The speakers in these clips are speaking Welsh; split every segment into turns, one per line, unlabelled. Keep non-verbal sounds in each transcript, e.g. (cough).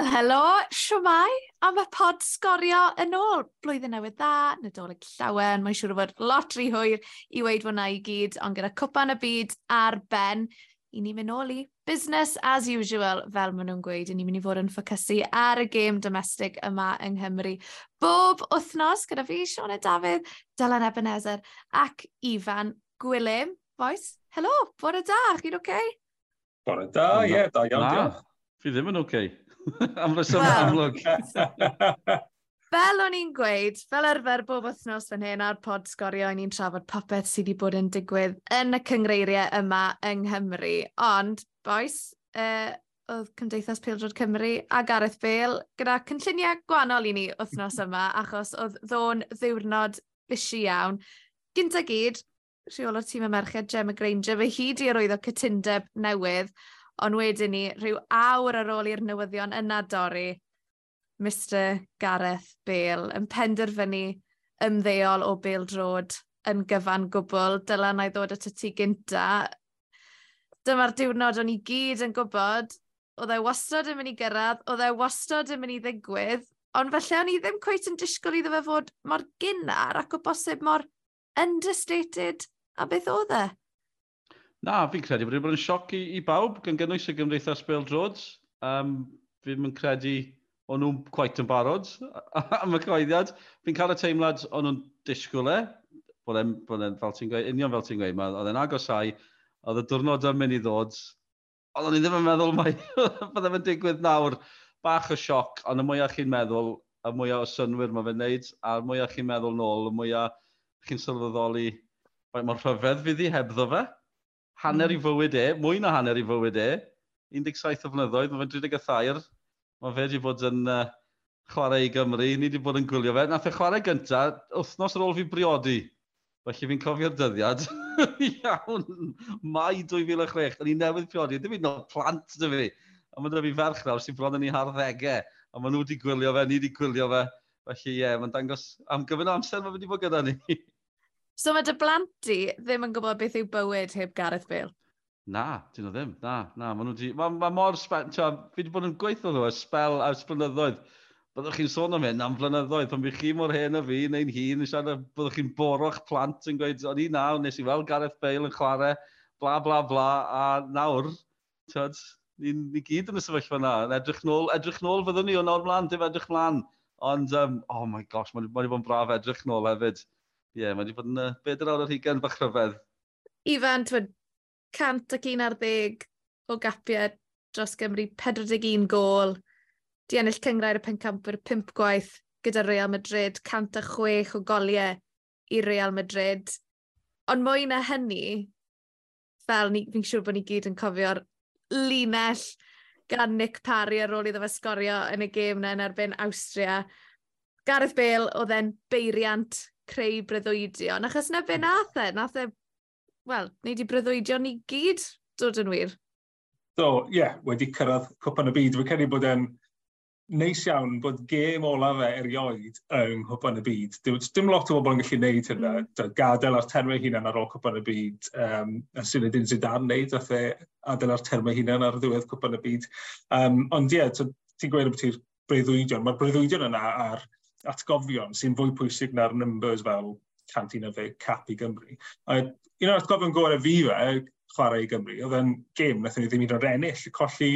Wel, helo, siwmai, a mae pod sgorio yn ôl. Blwyddyn newydd dda, nadolig llawen, mae'n siŵr o fod lot rhy hwyr i weid fo'na i gyd, ond gyda cwpan y byd ar ben, i ni mynd ôl i business as usual, fel maen nhw'n gweud, i ni'n mynd i fod yn ffocysu ar y gêm domestig yma yng Nghymru. Bob wythnos gyda fi, Sione Dafydd, Dylan Ebenezer ac Ifan Gwilym. Boes, helo, bore da, chi'n oce? Okay?
Bore da, ie, yeah, da iawn, diolch.
Fi ddim yn oce. Okay. (laughs) Am reswm amlwg. (laughs)
Fel o'n i'n gweud, fel arfer bob wythnos fan hyn ar pod sgorio, ni'n trafod popeth sydd wedi bod yn digwydd yn y cyngreiriau yma yng Nghymru. Ond, boes, uh, oedd Cymdeithas Pildrod Cymru a Gareth Bale gyda cynlluniau gwahanol i ni wythnos (laughs) yma, achos oedd ddôn ddiwrnod fysi iawn. Gynta gyd, rheol o'r tîm y merched Gemma Granger, fe hyd i arwyddo cytundeb newydd, Ond wedyn ni, rhyw awr ar ôl i'r newyddion yna dorri, Mr Gareth Bale yn penderfynu ymddeol o Bale Drod yn gyfan gwbl. Dyla na i ddod at y tu gynta. Dyma'r diwrnod o'n i gyd yn gwybod. Oedd e wastad yn mynd i gyrraedd, oedd e wastad yn mynd i ddigwydd, ond felly o'n i ddim cweith yn disgwyl iddo fe fod mor gynnar ac o bosib mor understated a beth oedd e?
Na, fi'n credu bod wedi bod yn sioc i, i bawb, gan gynnwys y gymdeithas Bêl-Drods. Um, fi'n yn credu o'n nhw'n quite yn barod (laughs) am y coeddiad. Fi'n cael y teimlad o'n nhw'n disgwyl e, bod e'n, bod e fel ti'n gweud, union fel ti'n gweud, oedd e'n agosau, oedd y diwrnod yn mynd i ddod. Ond o'n i ddim yn meddwl mai (laughs) byddai fe'n digwydd nawr. Bach o sioc, ond y mwyaf chi'n meddwl, y mwyaf o synwyr mae fe'n neud, a'r mwyaf chi'n meddwl nôl, y mwyaf chi'n sylweddoli, mae'r rhyfedd fydd i hebddo fe hanner i fywyd e, mwy na hanner i fywyd e, 17 o flynyddoedd, mae fe'n 33, mae fe wedi bod yn uh, chwarae i Gymru, ni wedi bod yn gwylio fe. Nath e chwarae gynta, wythnos ar ôl fi briodi. Felly fi'n cofio'r dyddiad. (laughs) Iawn, mai 2006, o'n i newydd priodi. Dim un o'r plant dy fi. A mae dy fi ferch nawr sy'n bron yn ei harddegau. A maen nhw wedi gwylio fe, ni wedi gwylio fe. Felly ie, yeah, mae'n dangos am gyfyn o amser mae wedi bod gyda ni. (laughs)
So mae dy blant di ddim yn gwybod beth yw bywyd heb Gareth Bale?
Na, dyn nhw ddim. Na, na. Mae nhw di... Mae ma mor sbel... Tio, fi wedi bod yn gweithio nhw spel a sblynyddoedd. Byddwch chi'n sôn am hyn am flynyddoedd, pan bych chi mor hen o fi neu'n hun, yn siarad byddwch chi'n boro'ch plant yn gweud, o'n i naw, nes i fel Gareth Bale yn chwarae, bla bla bla, a nawr, tiod, ni, ni gyd yn y sefyllfa yna. Edrych nôl, edrych nôl fyddwn ni o nawr mlaen, dim edrych mlaen. Ond, um, oh my gosh, mae'n ma bod yn braf edrych nôl hefyd ie, yeah, mae wedi bod yn uh, bedair awr ar hugen bach rhyfedd.
Ifan, ti'n cant ac un ar ddeg o gapiau dros Gymru, 41 gol, di ennill cyngrair y pencampwyr 5 gwaith gyda Real Madrid, 106 o goliau i Real Madrid. Ond mwy na hynny, fel fi'n siŵr bod ni gyd yn cofio'r linell gan Nick Parry ar ôl iddo fe sgorio yn y gêm na yn erbyn Austria. Gareth Bale oedd e'n beiriant creu breuddwydion, achos na be hmm. nath e, nath e, wel, neud i breuddwydion ni gyd dod yn wir.
So, ie, yeah, wedi cyrraedd cwpan y byd. Fy credu bod e'n neis iawn bod gêm olaf e erioed yng Nghwpan y Byd. Dim, dim lot o bobl yn gallu gwneud hynna. Mm. Gadael ar termau hunan ar ôl Cwpan y Byd. Um, a sy'n edrych yn dan wneud, ath e adael ar termau hunan ar ddiwedd Cwpan y Byd. Um, ond ie, yeah, ti'n gweud bod ti'r breuddwydion. Mae'r breuddwydion yna ar atgofion sy'n fwy pwysig na'r numbers fel cant un cantinefau cap i Gymru. A un o'r atgofion gorau fi fe, chwarae i Gymru, oedd yn gêm nath ni ddim hyd yn oed ennill, colli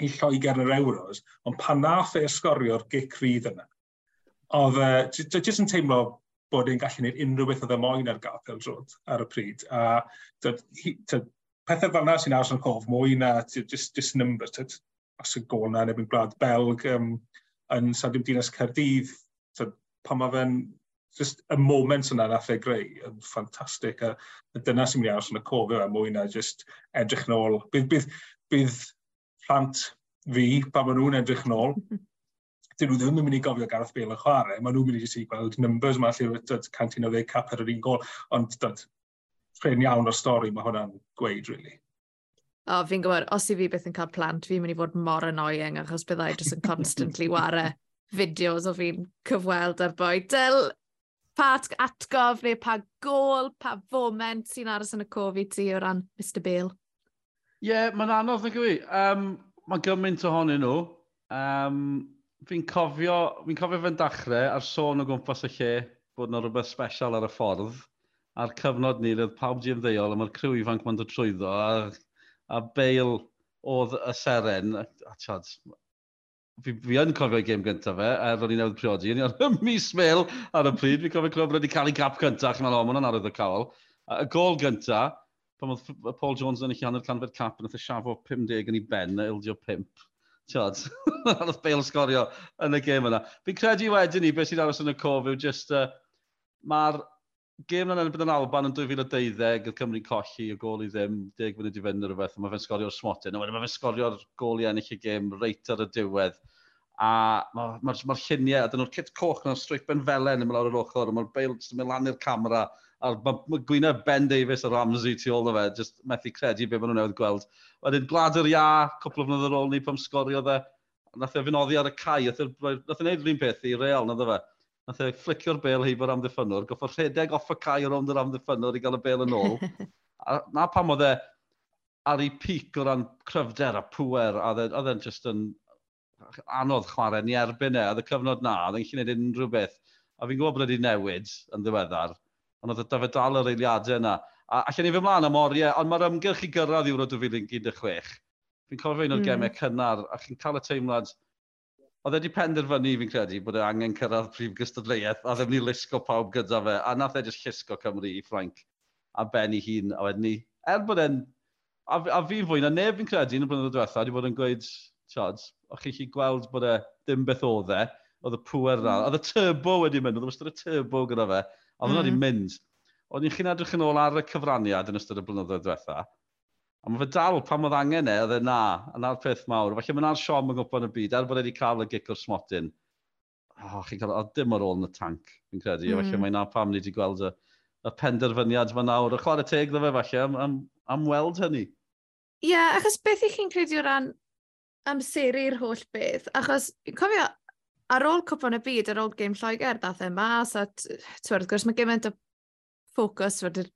i Lloegr yn yr Euros, ond pan nath e ysgorio'r gic rydd yna, oedd e, jyst yn teimlo bod e'n gallu gwneud unrhyw beth oedd y moyn ar gael pel peldrod ar y pryd. A pethau fel yna sy'n aros yn cof mwy na just, just numbers. Os y gol na neu yn gwlad Belg, um, yn Sadiw Dinas Cardydd, pan mae fe'n just y moment yna nath e greu yn ffantastig a, a dyna sy'n mynd i aros yn y cofio a mwy na just edrych yn ôl. Bydd, bydd, bydd plant fi pan maen nhw'n edrych yn ôl, (laughs) dyn nhw ddim yn mynd i gofio Gareth Bale yn chwarae, maen nhw'n mynd i just i gweld numbers yma lle dod cant i 90 cap ar yr un gol, ond dod rhen iawn o'r stori mae hwnna'n gweud, really.
O, oh, fi'n gwybod, os i fi byth yn cael plant, fi'n mynd i fod mor annoying achos byddai jyst yn constantly ware fideos o fi'n cyfweld ar boi. Del, pa atgof neu pa gol, pa foment sy'n aros yn y cofi ti o ran Mr Bale?
Ie, yeah, mae'n anodd yn gwy. Um, mae gymaint ohonyn nhw. Um, fi'n cofio, fi'n cofio fe'n dachrau ar sôn o gwmpas y lle bod yna rhywbeth special ar y ffordd. A'r cyfnod ni, roedd pawb di ymddeol, a mae'r criw ifanc ma'n dod trwyddo, a a beil oedd y seren, a tiad, fi, fi yn cofio i gêm gyntaf fe, er o'n i newydd priodi, yn i'n mis mil ar y pryd, fi'n cofio clywed wedi cael ei gap gyntaf, ac mae'n omwn yn arwydd y cawl. Y gol gyntaf, pan oedd Paul Jones yn eich hanner canfed cap, yn eithaf siafo 50 yn ei ben, a ildio 5. Tiod, oedd Bale sgorio yn y gêm yna. Fi'n credu wedyn ni, beth sydd aros yn y cof yw just, uh, mae'r gêm na bydd yn Alban yn 2012, oedd Cymru'n colli y gol i ddim, 10 munud i fynd neu rhywbeth, mae fe'n sgorio'r smotyn, a mae fe'n sgorio'r gol i ennill y gêm reit ar y diwedd. A mae'r ma, ma, ma lluniau, a dyn nhw'r cit coch na'n streipen felen yn mynd lawr yr ochr, mae'r beil yn mynd lan i'r camera, a mae ma gwyna Ben Davies a Ramsey tu ôl o fe, just methu credu be maen nhw newydd gweld. Wedyn Glad yr Ia, cwpl o fnydd ar ôl ni pam sgorio dde, nath e fynoddi ar y cae, nath e'n wneud e rhywun peth i real, nath e fe nath e flicio'r bel heibio'r amddiffynwr, goffo rhedeg off y cae rownd yr amddiffynwr i gael y bel yn ôl. (laughs) a na pam oedd e ar ei pic o ran cryfder a pwer, a oedd e, e'n just yn anodd chwarae ni erbyn e, oedd y cyfnod na, oedd e'n gallu gwneud unrhyw beth. A fi'n gwybod bod wedi newid yn ddiweddar, ond oedd y dyfod dal yr eiliadau yna. A allan ni fy mlaen am oriau, ond mae'r ymgyrch i gyrraedd Euro 2016. Fi'n cofio un o'r mm. gemau cynnar, a chi'n cael y teimlad, Oedd wedi penderfynu, fi'n credu, bod e angen cyrraedd prif gystadleuaeth, a ddim ni lusgo pawb gyda fe, a nath e jyst llusgo Cymru i Ffrainc a ben ei hun, a wedyn ni, er bod e'n, a, a fi fwy na neb fi'n credu yn y blynyddoedd diwetha, wedi bod yn gweud, Siad, o'ch chi gweld bod e dim beth oedd e, oedd y pwer na, mm. oedd y turbo wedi mynd, oedd y turbo gyda fe, oedd mm. hwnna wedi mynd. O'n i'n chi'n edrych yn ôl ar y cyfraniad yn ystod y blynyddoedd diwetha, A mae fe dal pam oedd angen e, oedd e na, a na'r peth mawr. Felly mae'n ar siom yn gwybod yn y byd, er bod wedi cael y gic o'r smotyn. Oh, chi'n cael, o, dim ar ôl yn y tank, fi'n credu. Mm. Felly mae'n na pam ni wedi gweld y, y penderfyniad fan nawr. Y chwarae teg ddo fe, falle, am, am, am weld hynny.
Ie, yeah, achos beth i chi'n credu o ran amseru'r holl beth? Achos, cofio, ar ôl cwpon y byd, ar ôl gêm Lloegr, dath e mas, a twyrdd gwrs, mae gymaint o ffocws fod yr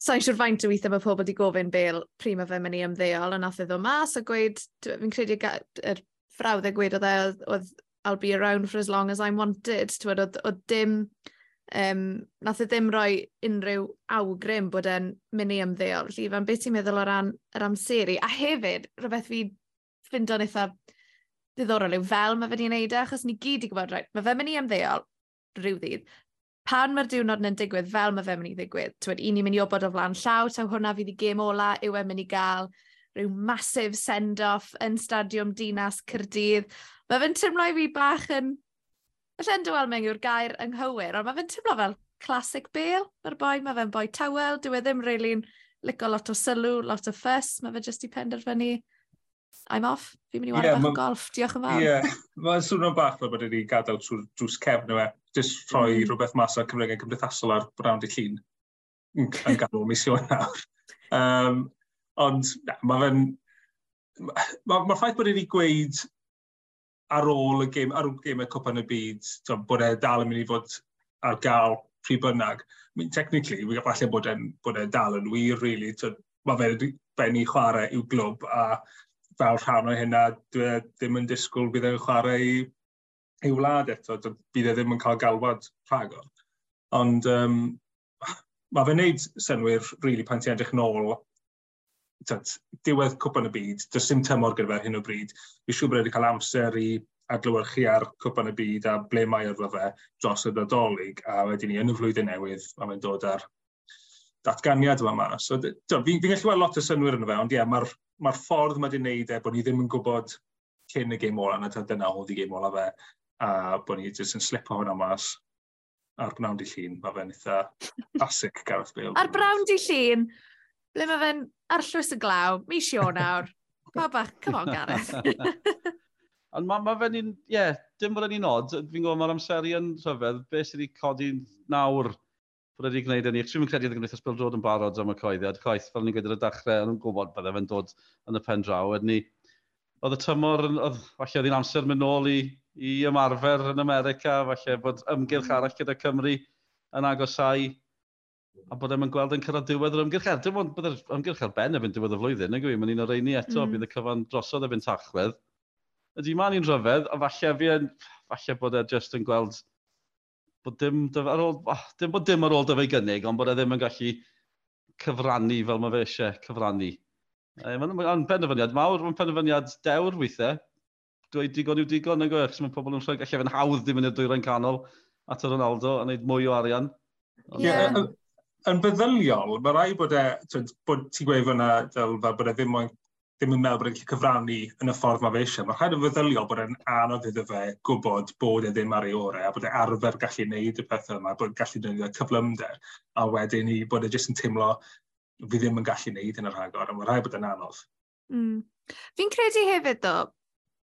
sa'n siwr faint o weithio mae pobl wedi gofyn bel prima fe mynd i ymddeol, ond nath e iddo mas a gweud, fi'n credu yr frawddeg gweud oedd e, oedd I'll be around for as long as I'm wanted, ti'n oedd, oedd dim, um, nath e ddim roi unrhyw awgrym bod e'n mynd i ymddeol. Felly, fan beth ti'n meddwl o ran yr amseru? A hefyd, rhywbeth fi ffindon eitha ddiddorol yw fel mae fe wedi'i wneud e, achos ni gyd i gwybod, right, mae fe mynd i ymddeol rhyw ddydd, pan mae'r diwrnod yn digwydd fel mae fe'n mynd i ddigwydd, twyd, un i'n mynd i obod o flan llaw, taw hwnna fydd i gêm ola, yw e'n mynd i gael rhyw masif send-off yn stadiwm dinas Cyrdydd. Mae fe'n tymlo i fi bach yn... Felly yn dywel mewn yw'r gair ynghywir, ond mae fe'n tymlo fel classic Bale. Mae'r boi, mae fe'n boi tawel, dyw e ddim really'n really lico lot o sylw, lot o ffys, mae fe jyst i penderfynu I'm off, fi'n mynd i wario yeah, bach o golf, diolch yn fawr. Ie, yeah.
mae'n swnio'n bach fel bod wedi gadael trwy drws cefn yma just rhoi mm. rhywbeth mas ar cyfryngau cymdeithasol ar brawn di llun yn yn ganol mis Ionawr. (laughs) Um, ond mae fe'n... Mae'r ma, ma ffaith bod wedi gweud ar ôl y gêm, ar ôl gêm y Cwpan y Byd, to, bod e dal yn mynd i fod ar gael pryd bynnag. I mean, technically, we falle bod e'n e dal yn wir, really. To, mae fe'n benni chwarae i'w glwb, a fel rhan o hynna, dwi e ddim yn disgwyl bydd e'n chwarae i ei wlad eto, bydd e ddim yn cael galwad rhagor. Ond um, mae fe'n neud synwyr rili really, pan ti'n edrych nôl tyd, diwedd cwpan y byd, does dim tymor gyda fe hyn o bryd. Fi siŵr bod wedi cael amser i adlywyrchu ar cwpan y byd a ble mae arfo fe dros y Nadolig a wedyn ni yn y flwyddyn newydd mae fe'n dod ar datganiad yma mas. So, fi'n fi, gallu gweld lot o synwyr yn y fe, ond ie, yeah, mae'r ma ffordd mae wedi'i wneud e bod ni ddim yn gwybod cyn y gêm ola, na dyna oedd i gêm ola fe, a bod ni jyst yn slipo hwnna mas a'r brawn di llun, mae fe'n eitha classic Gareth Bale.
A'r brawn di llun, ble mae fe'n arllwys y glaw, mis Ionawr. Pa bach, come on Gareth. (laughs)
Ond mae ma fe'n un, ie, yeah, dim bod yn un od, fi'n gwybod mae'r amseru yn rhyfedd, beth sydd wedi codi nawr bod wedi gwneud yn ni. Dwi'n credu oedd y Gymdeithas Bel dod yn barod am y coeddiad. Chwaith, fel ni'n gweud ar y dachrau, yn gwybod byddai e fe'n dod yn y pen draw. Edni, oedd y tymor, oedd, falle oedd hi'n amser mynd nôl i i ymarfer yn America, falle bod ymgyrch arall gyda Cymru yn agosau a bod e'n gweld yn cyrraedd diwedd yr ymgyrch ar. Dim ond bydd yr ymgyrch ar ben efo'n diwedd y flwyddyn, nag yw? Mae'n un o'r reini eto, mm. bydd y cyfan drosodd efo'n tachwedd. Ydy ma'n un rhyfedd, a falle, fi yn, falle bod e just yn gweld bod dim, ar ôl, oh, dim bod dim ar ôl dyfau gynnig, ond bod e ddim yn gallu cyfrannu fel mae fe eisiau cyfrannu. E, Mae'n penderfyniad mawr, mae'n penderfyniad dewr weithiau, dweud digon yw digon, nag oes, mae pobl yn rhoi gallu fe'n hawdd ddim yn y dwyrain canol at y Ronaldo a wneud mwy o arian.
Ond, yeah. yeah. Yn feddyliol, mae rai bod e, bod ti'n gweud fyna, fel bod e ddim o'n ddim yn meddwl bod e'n gallu cyfrannu yn y ffordd mae fe eisiau. Mae rhaid yn feddyliol bod e'n anodd iddo fe gwybod bod e ddim ar ei orau a bod e arfer gallu gwneud y pethau yma, bod e'n gallu gwneud y cyflymder, a wedyn i bod e jyst yn teimlo fi ddim yn gallu gwneud yn yr rhagor, a mae rhaid bod e'n anodd.
Mm. Fi'n credu hefyd, ddo,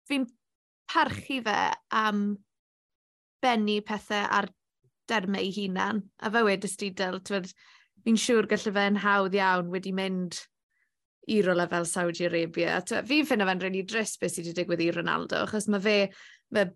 fi'n parchu fe am bennu pethau ar dermau ei hunan. A fe wedys ti dyl, fi'n siŵr gallu fe'n hawdd iawn wedi mynd i rola fel Saudi Arabia. Fi'n ffynna fe'n really dris beth sydd wedi digwydd i Ronaldo, achos mae fe, mae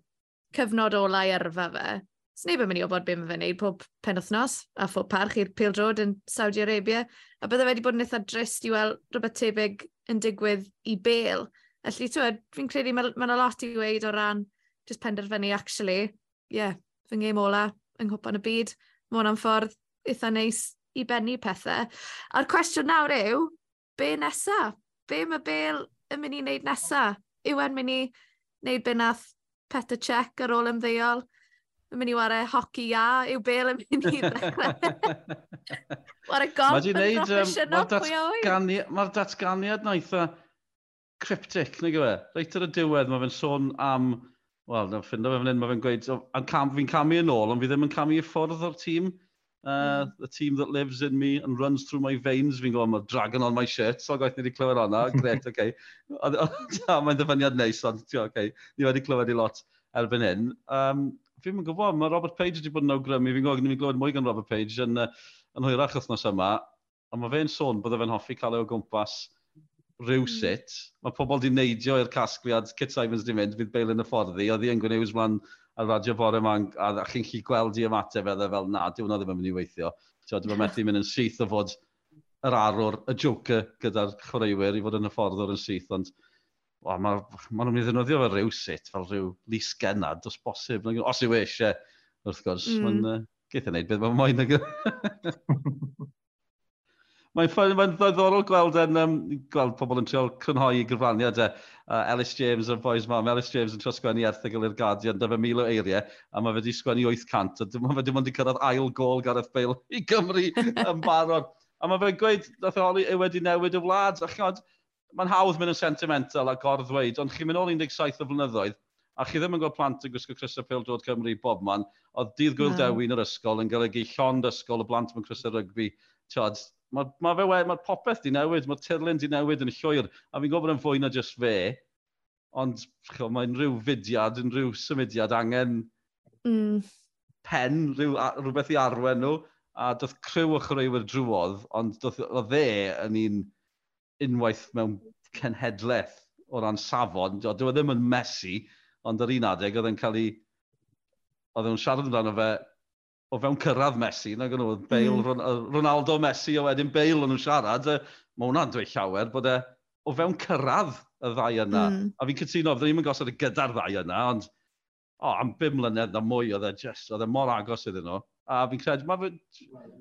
cyfnod olau yrfa fe. Os neb yn mynd i obod beth mae fe'n neud pob penwthnos a phob parch i'r Pil pildrod yn Saudi Arabia. A bydde fe wedi bod yn eitha drist i weld rhywbeth tebyg yn digwydd i Bale. Felly, twyd, fi'n credu mae yna ma lot i weid o ran just penderfynu, actually, ie, yeah, fy ngheim ola yng Nghwpan y Byd. Mae hwnna'n ffordd eitha neis i bennu pethau. A'r cwestiwn nawr yw, be nesa? Be mae Bale yn mynd i wneud nesa? Yw e'n mynd i wneud be nath Peter Cech ar ôl ymddeol? yn mynd i wario hoci ia, yw Bale yn mynd i ddechrau. (laughs) wario golf yn professional, pwy.
Mae'r datganiad na eitha cryptic, nag yw e? Reit ar y diwedd, mae fe'n sôn am... Wel, na ffindo fe fan hyn, mae fe'n gweud, cam, fi'n camu yn ôl, ond fi ddim yn camu i ffwrdd o'r tîm. Uh, the team that lives in me and runs through my veins, fi'n gwybod, mae dragon on my shirt, so gwaith ni wedi clywed hwnna, (laughs) gret, oce. Okay. (laughs) Mae'n dyfyniad neis, ond, oce, okay. ni wedi clywed i lot erbyn hyn. Um, fi'n mynd gwybod, mae Robert Page wedi bod yn awgrymu, fi'n gwybod, ni'n glywed mwy gan Robert Page yn, uh, yn hwyrach wythnos yma, a mae fe'n sôn bod e fe'n hoffi cael ei o gwmpas rhywsut, mm. mae pobl wedi neidio i'r casgliad Kit Simons wedi mynd, fydd Bale yn y fforddi, oedd i yn gwneud mlaen ar radio bore yma, a allech chi'n chi gweld i ymateb e, edde fel, na, di hwnna ddim yn mynd i weithio. Dwi'n methu mynd yn syth o fod yr arwr, y joker gyda'r chwaraewyr i fod yn y ffordd o'r yn syth, ond maen ma nhw'n mynd i ddefnyddio fel rhyw sut, fel rhyw lis genad, os bosib. Os yw eisiau, wrth gwrs, mm. mae'n uh, geithio wneud e beth mae'n moyn. (laughs) Mae'n ma, ma ddiddorol gweld, en, um, gweld pobl yn trio crynhoi i gyfraniadau. Uh, Ellis James o'r boys mam. Ellis James yn trio sgwennu erthigol i'r Guardian, dyfa mil o eiriau, a mae wedi sgwennu 800. A mae wedi mynd i cyrraedd ail gol Gareth Bale i Gymru yn barod. A mae fe'n gweud, nath e holi, e wedi newid y wlad. A chod, mae'n hawdd mynd yn sentimental a gorddweud, ond chi'n mynd ôl 17 o flynyddoedd, a chi ddim yn gweld plant yn gwisgo Crysau Pil Dod Cymru bob man, oedd dydd gwyl no. dewi'n yr ysgol yn golygu llond ysgol y blant mewn Crysau Rygbi, tiod, Mae ma fe mae popeth di newid, mae tirlun di newid yn llwyr, a fi'n gwybod yn fwy na just fe, ond mae'n rhyw fudiad, yn rhyw symudiad angen mm. pen, rhyw, rhywbeth i arwen nhw, a doedd criw o chreuwyr drwodd, ond doedd o dde yn un unwaith mewn cenhedlaeth o ran safon, dwi e ddim yn messy, ond ar un adeg oedd e'n cael ei... Oedd e'n siarad amdano fe o fewn cyrraedd Messi, nag nhw, Bale, mm. Ronaldo Messi, a wedyn Bale yn nhw'n siarad, mae hwnna'n dweud llawer bod e o fewn cyrraedd y ddau yna. Mm. A fi'n cytuno, fydden ni'n gosod y gyda'r ddau yna, ond o, am bum mlynedd na mwy oedd e just, oedd e mor agos iddyn nhw. A fi'n credu, mae fe,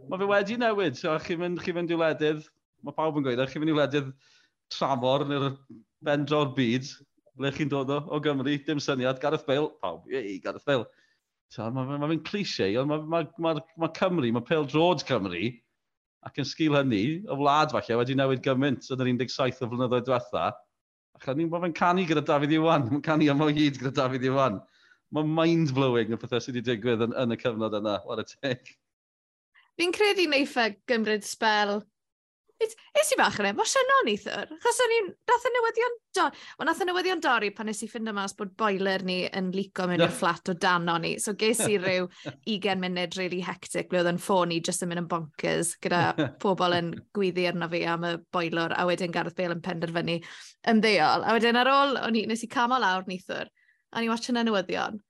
ma fe wedi newid, so, chi'n mynd, chi mynd i wledydd, mae pawb yn gweud, e, chi'n mynd i wledydd tramor neu'r bendro'r byd, ble chi'n dod o, o Gymru, dim syniad, Gareth Bale, pawb, ei, Gareth Bale. Mae'n ma ma cliché, ond mae ma, ma, ma Cymru, mae Pêl Drods Cymru, ac yn sgil hynny, y wlad falle wedi newid gymaint yn yr 17 o flynyddoedd diwetha. Ac o'n mae'n canu gyda Dafydd Iwan, mae'n canu am o hyd gyda Dafydd Iwan. Mae'n mind-blowing y pethau sydd wedi digwydd yn, yn y cyfnod yna, what a teg.
Fi'n credu wneitha gymryd spel Es i bach yn e, mae Sianon eithwr, chos o'n i'n, nath y newyddion dorri, wel nath y newyddion dorri pan nes i ffind yma bod boiler ni yn lico mewn i'r fflat o dan o'n i, so ges i (laughs) ryw 20 munud really hectic ble oedd yn ffôn i just yn mynd yn bonkers gyda (laughs) pobl yn gwyddi arno fi am y boiler, a wedyn Gareth Bale yn penderfynu ymddeol, a wedyn ar ôl, o'n i, nes i cam o lawr neithwr, a ni watchan y newyddion,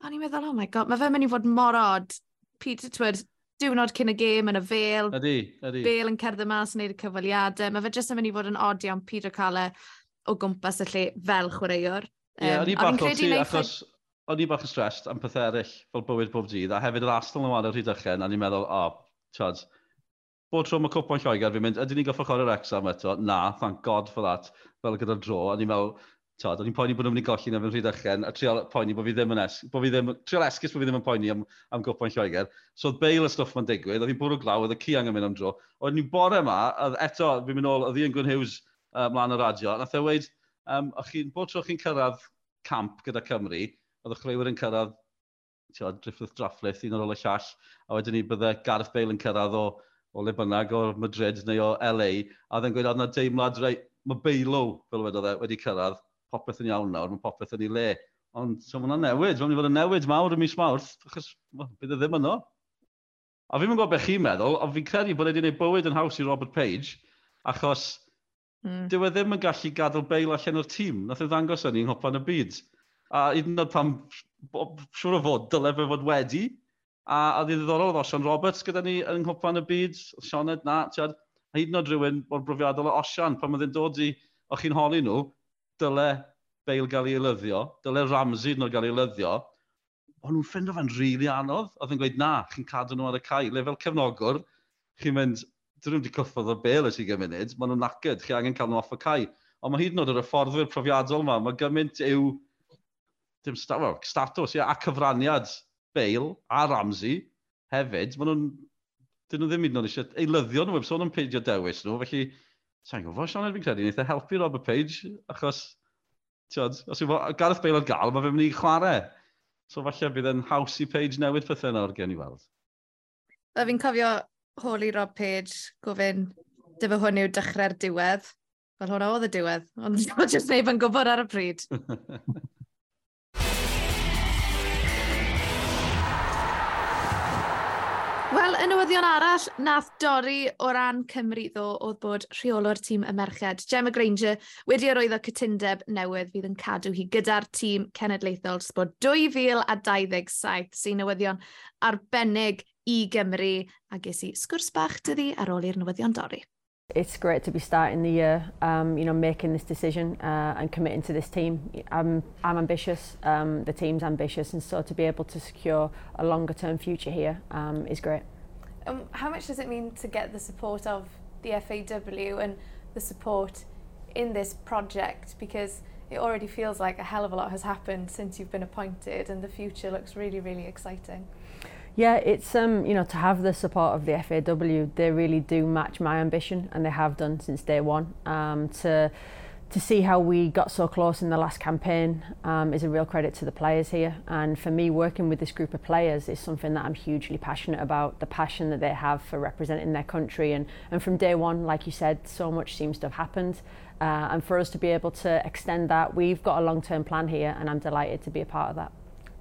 a ni'n meddwl, oh my god, mae fe'n mynd i fod mor odd, Peter, twyd, diwrnod cyn y gêm yn y fel.
Ydy, ydy.
Fel yn cerdded mas yn neud y cyfaliadau. Mae fe jyst yn mynd i fod yn odi am pyd o cael o gwmpas y lle fel chwaraewr.
Ie, yeah, um, o'n i bach o ti, achos o'n i bach yn stressed am pethau eraill fel bywyd bob dydd, a hefyd yr Arsenal yn wario rhy dychen, a ni'n meddwl, o, oh, tiod, bod tro mae cwpon Lloegr fi'n mynd, ydyn ni'n goffa chwarae'r exam eto? Na, thank God for that, fel gyda'r dro, a ni'n meddwl, Tod, o'n i'n poeni bod nhw'n mynd i golli na fe'n Rhydychen, a trial poeni bod fi ddim yn es, bod fi ddim, trial esgus bod fi ddim yn poeni am, am gwpan Lloegr. So oedd beil y stwff ma'n digwydd, oedd hi'n bwrw glaw, oedd y ciang yn mynd am dro. Oedd ni'n bore yma, oedd eto, fi'n mynd ôl, oedd Ian Gwyn Hughes uh, mlaen y radio, nath e weid, um, chi'n, bod tro chi'n cyrraedd camp gyda Cymru, oedd y chreuwyr yn cyrraedd, tiod, Griffith Drafflith, un ar ôl y llall, a wedyn ni bydde Gareth Bale yn cyrraedd o, o le bynnag, o Madrid neu o LA, a oedd gweud, oedd yna deimlad, rei, mae Beilow, fel wedodd e, wedi cyrraedd, popeth yn iawn nawr, mae popeth yn ei le. Ond so mae hwnna'n newid, mae'n fod yn newid mawr ym mis Mawrth, achos bydd e ddim yno. A fi'n gwybod beth chi'n meddwl, ond fi'n credu bod wedi gwneud bywyd yn haws i Robert Page, achos mm. dyw e ddim yn gallu gadael beil allan o'r tîm. Nath e ddangos yn i'n hopan y byd. A hyd yn oed pam, siwr o fod, dylai fe fod wedi. A, a ddi ddiddorol oedd Osian Roberts gyda ni yn Nghoplan y byd, Sioned na, tiad, A hyd yn oed rhywun o'r brofiadol o Osian, pan oedd yn dod i, o'ch chi'n holi nhw, dyle Bale gael ei lyddio, dyle Ramsey nhw gael ei lyddio, ond nhw'n ffrind o fan rili really anodd. Oedd yn gweud, na, chi'n cadw nhw ar y cael. Le fel cefnogwr, chi'n mynd, dyn nhw'n wedi cyffodd o Bale ys i gymunid, maen nhw'n nacyd, chi angen cael nhw off y cael. Ond mae hyd yn oed yr hyfforddwyr profiadol yma, mae gymaint yw, dim sta, well, status, ia, a cyfraniad Bale a Ramsey hefyd, maen nhw'n, dyn nhw ddim hyd yn oed eisiau eilyddio nhw, sôn am peidio dewis nhw, felly Sa'n gwybod, Sean Edwin credu, wnaeth e helpu Robert Page, achos, tiod, os yw Gareth Bale ar gael, mae fe'n mynd i chwarae. So falle bydd e'n haws i Page newid pethau nawr gen i weld.
A fi'n cofio holi Rob Page gofyn, dyfa hwn yw dechrau'r diwedd. Fel hwnna oedd y diwedd, ond (laughs) jyst neb yn gwybod ar y pryd. (laughs) Wel, y newyddion arall, nath dorri o ran Cymru ddo oedd bod rheolwr tîm y merched, Gemma Granger, wedi arwyddo cytundeb newydd fydd yn cadw hi gyda'r tîm cenedlaethol sbod 2027 sy'n newyddion arbennig i Gymru a ges i sgwrs bach dyddi ar ôl i'r newyddion dorri.
It's great to be starting the year, um, you know, making this decision uh, and committing to this team. I'm, I'm ambitious, um, the team's ambitious, and so to be able to secure a longer term future here um, is great.
Um, how much does it mean to get the support of the FAW and the support in this project? Because it already feels like a hell of a lot has happened since you've been appointed, and the future looks really, really exciting.
Yeah, it's um, you know to have the support of the FAW, they really do match my ambition, and they have done since day one. Um, to to see how we got so close in the last campaign um, is a real credit to the players here. And for me, working with this group of players is something that I'm hugely passionate about. The passion that they have for representing their country, and and from day one, like you said, so much seems to have happened. Uh, and for us to be able to extend that, we've got a long-term plan here, and I'm delighted to be a part of that.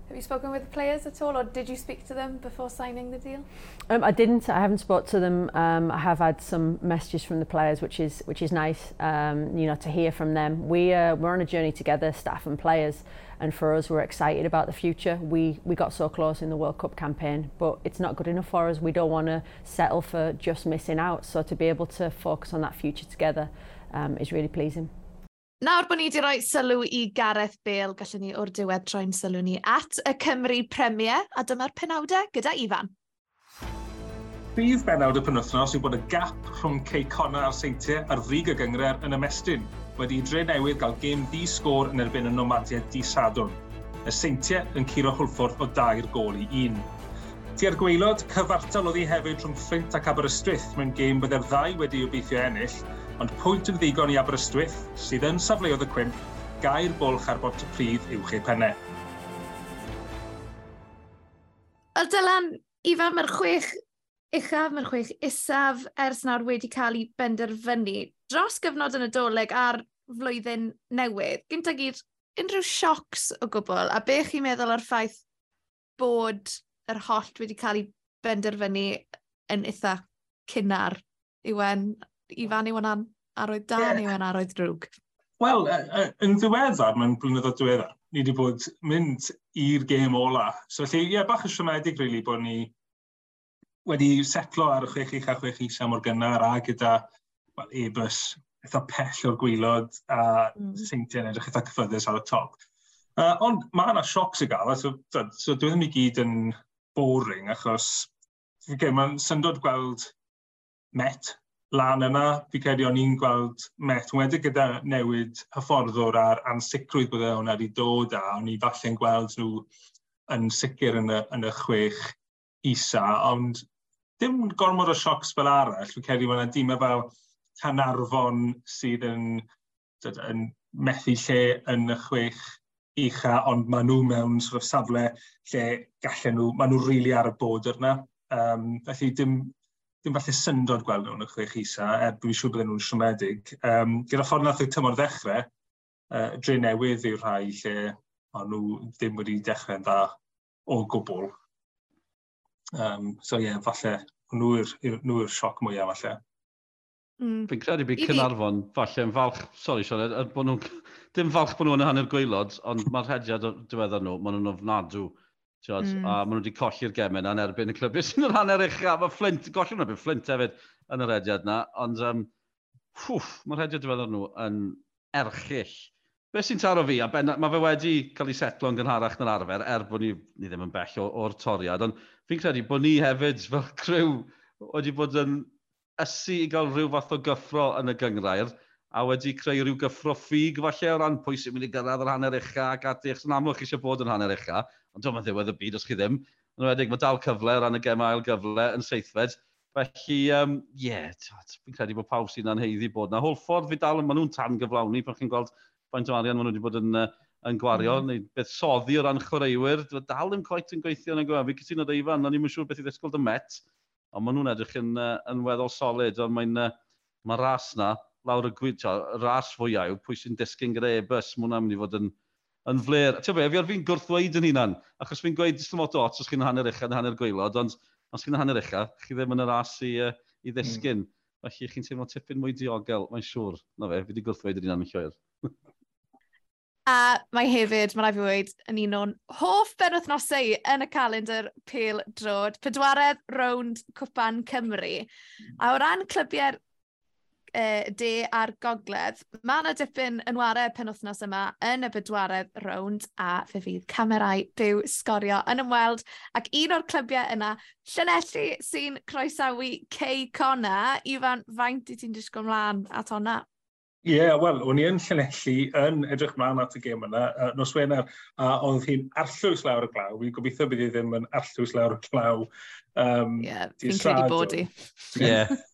Have you spoken with the players at all, or did you speak to them before signing the deal?
Um, I didn't. I haven't spoke to them. Um, I have had some messages from the players, which is which is nice. Um, you know, to hear from them. We uh, we're on a journey together, staff and players, and for us, we're excited about the future. We we got so close in the World Cup campaign, but it's not good enough for us. We don't want to settle for just missing out. So to be able to focus on that future together um, is really pleasing.
Nawr bod ni wedi rhoi sylw i Gareth Bale, gallwn ni o'r diwedd troi'n sylw ni at y Cymru Premier, a dyma'r penawdau gyda Ifan.
Bydd benawd y penwthnos yw bod y gap rhwng Ceicona a'r Seintiau a'r ddig y gyngred yn ymestyn, wedi i dre newydd gael gêm di sgôr yn erbyn y nomadiau di sadwn. Y Seintiau yn curo hwlffwrdd o dair gol i un. Tu'r gweilod, cyfartal oedd hi hefyd rhwng Ffrint ac Aberystwyth mewn gêm byddai'r ddau wedi obeithio ennill, ond pwynt yn ddigon i Aberystwyth, sydd yn safleoedd y cwimp, gair bwlch ar bot y prif uwch eu pennau.
Wel, Dylan, Ifa, mae'r chwech uchaf, mae'r chwech isaf ers nawr wedi cael ei benderfynu dros gyfnod yn y doleg a'r flwyddyn newydd. Gyntaf gyd, unrhyw siocs o gwbl, a be chi'n meddwl o'r ffaith bod yr holl wedi cael ei benderfynu yn eitha cynnar, Iwen, Ifan i wna'n roedd Dan yeah. Iwan a roedd drwg?
Wel, yn ddiweddar, mae'n blynyddoedd diweddar, ni wedi bod mynd i'r gêm ola. So, felly, ie, yeah, bach y siomedig, really, bod ni wedi setlo ar y chwech eich a chwech eich am o'r gynnar a gyda well, e-bus eitha pell o'r gwylod a mm. seintiau'n edrych eitha cyffyddus ar y top. Uh, ond mae yna siocs i gael, so, so, so dwi ddim i gyd yn boring achos okay, mae'n syndod gweld Met lan yna, fi credu o'n i'n gweld met, wedi gyda newid hyfforddwr a'r ansicrwydd byddai e hwnna wedi dod a o'n i falle'n gweld nhw yn sicr yn y, yn y chwech isa, ond dim gormod o siocs fel arall. Fi credu mae'n dîmau fel Canarfon sydd yn, yn methu lle yn y chwech ucha, ond maen nhw mewn sort of safle lle gallen nhw, maen nhw rili really ar y bod yna. Um, felly dim ddim falle syndod gweld nhw'n y chwech isa, er dwi'n siŵr bydden nhw'n siomedig. Um, gyda ffordd nath y tymor ddechrau, uh, dre newydd yw'r rhai lle ond nhw ddim wedi dechrau'n dda o gwbl. Um, so ie, yeah, falle, nhw yw'r sioc mwyaf falle.
Mm. Fi'n credu bydd Cynarfon, falle yn falch, sori Sean, er, er bod nhw'n, (laughs) dim falch bod nhw'n hanner gweilod, ond mae'r hediad diweddar nhw, maen nhw'n ofnadw. Tiod, mm. A maen nhw wedi colli'r gemen a'n erbyn y clybiau sy'n yr hanner eich. A mae Flint, gollio nhw'n erbyn Flint hefyd yn yr ediad yna. Ond um, ffwff, mae'r ediad fel nhw yn erchill. Be sy'n taro fi, a ben, mae fe wedi cael ei setlo'n gynharach na'r arfer, er bod ni, ni ddim yn bell o'r toriad, ond fi'n credu bod ni hefyd fel (laughs) criw wedi bod yn ysu i gael rhyw fath o gyffro yn y gyngrair, a wedi creu rhyw gyffro ffug falle o ran pwy sy'n mynd i gyrraedd yr hanner ucha ac ati, achos yn amlwg eisiau bod yn hanner ucha, ond dwi'n ddiwedd y byd os chi ddim. Yn wedig, mae dal cyfle o ran y gem ail gyfle yn seithfed. Felly, ie, um, yeah, fi'n credu bod pawb sy'n anheiddi bod na. Holford fi dal, maen nhw'n tan gyflawni, pan chi'n gweld faint o arian maen nhw wedi bod yn, uh, yn gwario, mm. neu beth soddi o ran chwaraewyr. Dwi dal ddim coet yn gweithio yn y gwaith. Fi cytuno dy Ifan, ond ni'n siŵr beth i ddisgwyl dy met, ond maen nhw'n edrych yn, uh, yn weddol solid, ond mae'n uh, mae ras na, lawr y gwyd, ras fwyaf yw pwy sy'n disgyn gyda e-bus, mae hwnna'n mynd i fod yn, yn fler. Ti'n be, fi ar fi'n gwrthweud yn hunan, achos fi'n gweud ddim oto ots os chi'n hanner eich a hanner gweilod, ond os chi'n hanner eich chi ddim yn yr as i, uh, i ddisgyn. Mm. Felly chi'n teimlo tipyn mwy diogel, mae'n siŵr. Na fe, fi wedi gwrthweud yn hunan yn llwyr. (laughs)
a mae hefyd, mae'n rhaid fi wedi, yn un o'n hoff benwthnosau yn y calendar Pêl Drod, pedwaredd rownd Cwpan Cymru. A o ran clybiau'r e, de a'r gogledd. Mae yna dipyn yn warau penwthnos yma yn y bedwaredd rownd a fe fydd camerau byw sgorio yn ymweld ac un o'r clybiau yna Llanelli sy'n croesawu Cey Cona. Ifan, faint i ti'n disgwyl mlaen at honna?
Ie, yeah, wel, o'n i yn Llanelli yn edrych mlaen at y gêm yna, uh, nos Wener, a uh, oedd hi'n arllwys lawr y glaw. Fi'n gobeithio bydd hi ddim yn arllwys lawr y glaw. Um,
Ie, yeah, fi'n credu bod i.
Ie. (laughs)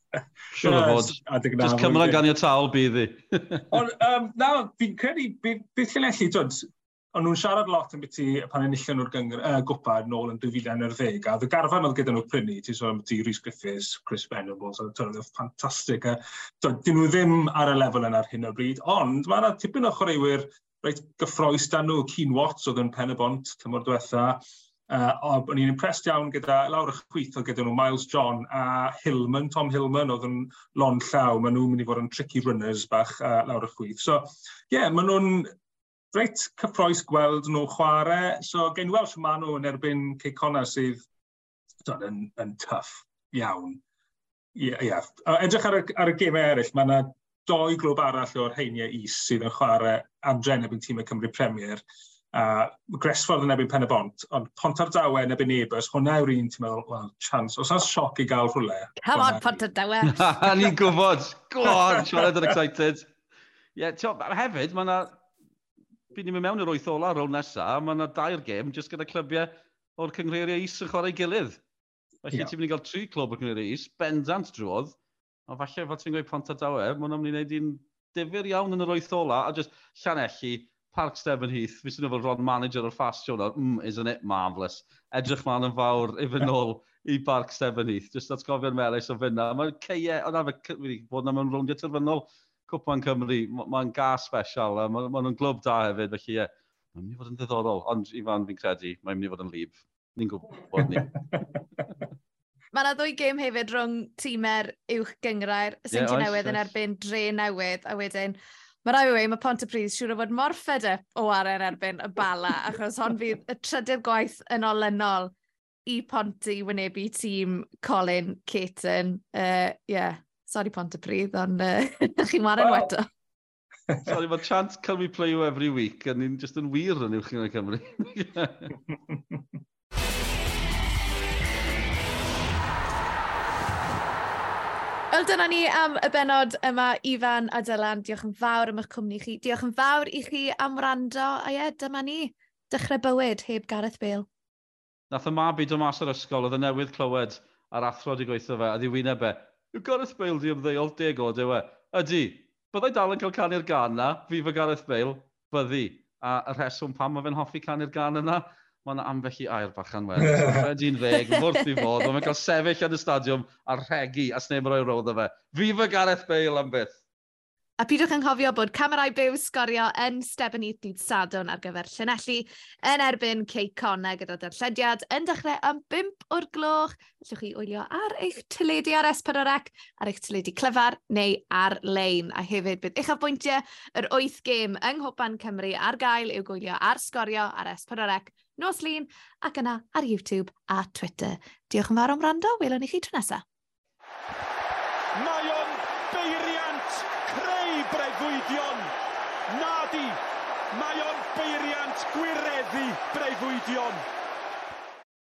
Siwr o fod. Just cymryd gan i'r tal bydd i. (laughs)
Ond, um, na, fi'n credu, beth llenelli, twyd, ond nhw'n siarad lot yn byty pan enillion nhw'r uh, gwpad nôl yn 2011, a dy garfan oedd gyda nhw prynu, ti'n sôn ti Rhys Griffiths, Chris Venables, a twyd, oedd ffantastig. Dyn nhw ddim ar y lefel yna ar hyn o bryd, ond mae yna tipyn o chwaraewyr reit gyffroes dan nhw, Keen Watts oedd yn Pen y Bont, tymor diwetha, Uh, o'n i'n impressed iawn gyda lawr y chwyth o gyda nhw Miles John a Hillman, Tom Hillman oedd yn lon llaw. Maen nhw'n mynd i fod yn tricky runners bach uh, lawr y chwyth. So, ie, yeah, maen nhw'n reit cyffroes gweld nhw chwarae. So, gen i weld sy'n maen nhw yn erbyn Ceicona sydd dod, yn, yn tuff iawn. Yeah, yeah. Edrych ar y, ar y gemau eraill, mae yna doi glwb arall o'r heiniau is sydd yn chwarae adre yn erbyn tîm y Cymru Premier a Gresford yn ebyn Pen y Bont, ond Pont ar dawe yn ebyn Ebers, hwnna yw'r un ti'n meddwl, well, chance, os yna'n sioc i gael rhywle.
Come on, Pont ar dawe. (laughs)
Ni'n gwybod, go on, Sianed yn (laughs) excited. Ie, yeah, hefyd, mae yna, byd ni'n mynd mewn i'r wyth ola rown nesaf, mae yna dair gêm jyst gyda clybiau o'r cyngreiriau is yn chwarae gilydd. Felly yeah. ti'n mynd i gael tri clwb o'r cyngreiriau is, bendant drwodd, a falle fel ti'n gweud Pont ar dawe, mae hwnna'n mynd i wneud un difyr iawn yn yr wyth ola, a jyst llanelli Park Stephen Heath, fi sy'n fel Ron Manager o'r fast show mm, isn't it marvellous? Edrych ma'n yn fawr i fy (laughs) nôl i Park Stephen Heath, jyst atgofio'n melus o fyna. Mae'n ceie, ond arfer wedi bod na mewn rowndiau terfynol Cwpan Cymru, mae'n ma gas special, a maen ma nhw'n glwb da hefyd, felly ie, mae'n mynd i fod yn ddiddorol, ond Ifan fi'n credu, mae'n mynd i fod yn lib. Ni'n gwybod ni. (laughs)
Mae yna ddwy gêm hefyd rhwng tîmer uwch gyngrair, sy'n yeah, newydd yn erbyn dre newydd, a wedyn Mae rai wei, mae Pont y Pris siŵr o fod mor fed up o ar erbyn y bala, achos hon fydd y trydydd gwaith yn olynol i Ponty wynebu tîm Colin Caton. Ie, Uh, yeah, sorry Pontypridd, ond uh, (laughs) chi'n wario well, eto. (laughs)
sorry, mae chant cael mi play you every week, a ni'n just yn wir yn uwch yn y Cymru. (laughs)
Wel, dyna ni am y benod yma, Ifan a Dylan. Diolch yn fawr am eich cwmni chi. Diolch yn fawr i chi am rando. A ie, dyma ni. Dechrau bywyd heb Gareth Bale.
Nath y mab i dod mas o'r ysgol, oedd y newydd clywed a'r athro di gweithio fe, a di wyneb e. Yw Gareth Bale di ymddeol deg o, dewe? Ydy, byddai dal yn cael canu'r gan na, fi fy Gareth Bale, byddi. A y rheswm pam mae fe'n hoffi canu'r gan yna, mae yna ambell i air bachan wedyn. (laughs) Redi'n ddeg, wrth i fod, ond mae'n cael sefyll yn y stadiwm a rhegi a sneb roi roedd o fe. Fifa Gareth Bale am byth.
A pidwch yn cofio bod camerau byw sgorio yn Stebanith i dydd Sadwn ar gyfer Llanelli yn erbyn Cei Conna gyda darllediad yn dechrau am 5 o'r gloch. Allwch chi wylio ar eich tyledu ar S4C, ar eich tyledu clyfar neu ar-lein. A hefyd bydd eich afbwyntiau yr 8 gêm yng Nghwpan Cymru ar gael i'w gwylio ar sgorio ar S4C Nos Lun, ac yna ar YouTube a Twitter. Diolch yn fawr am rando, welwn i chi tro nesaf.
Mae o'n beiriant creu breuddwydion. Nadi, mae o'n beiriant gwireddu breuddwydion.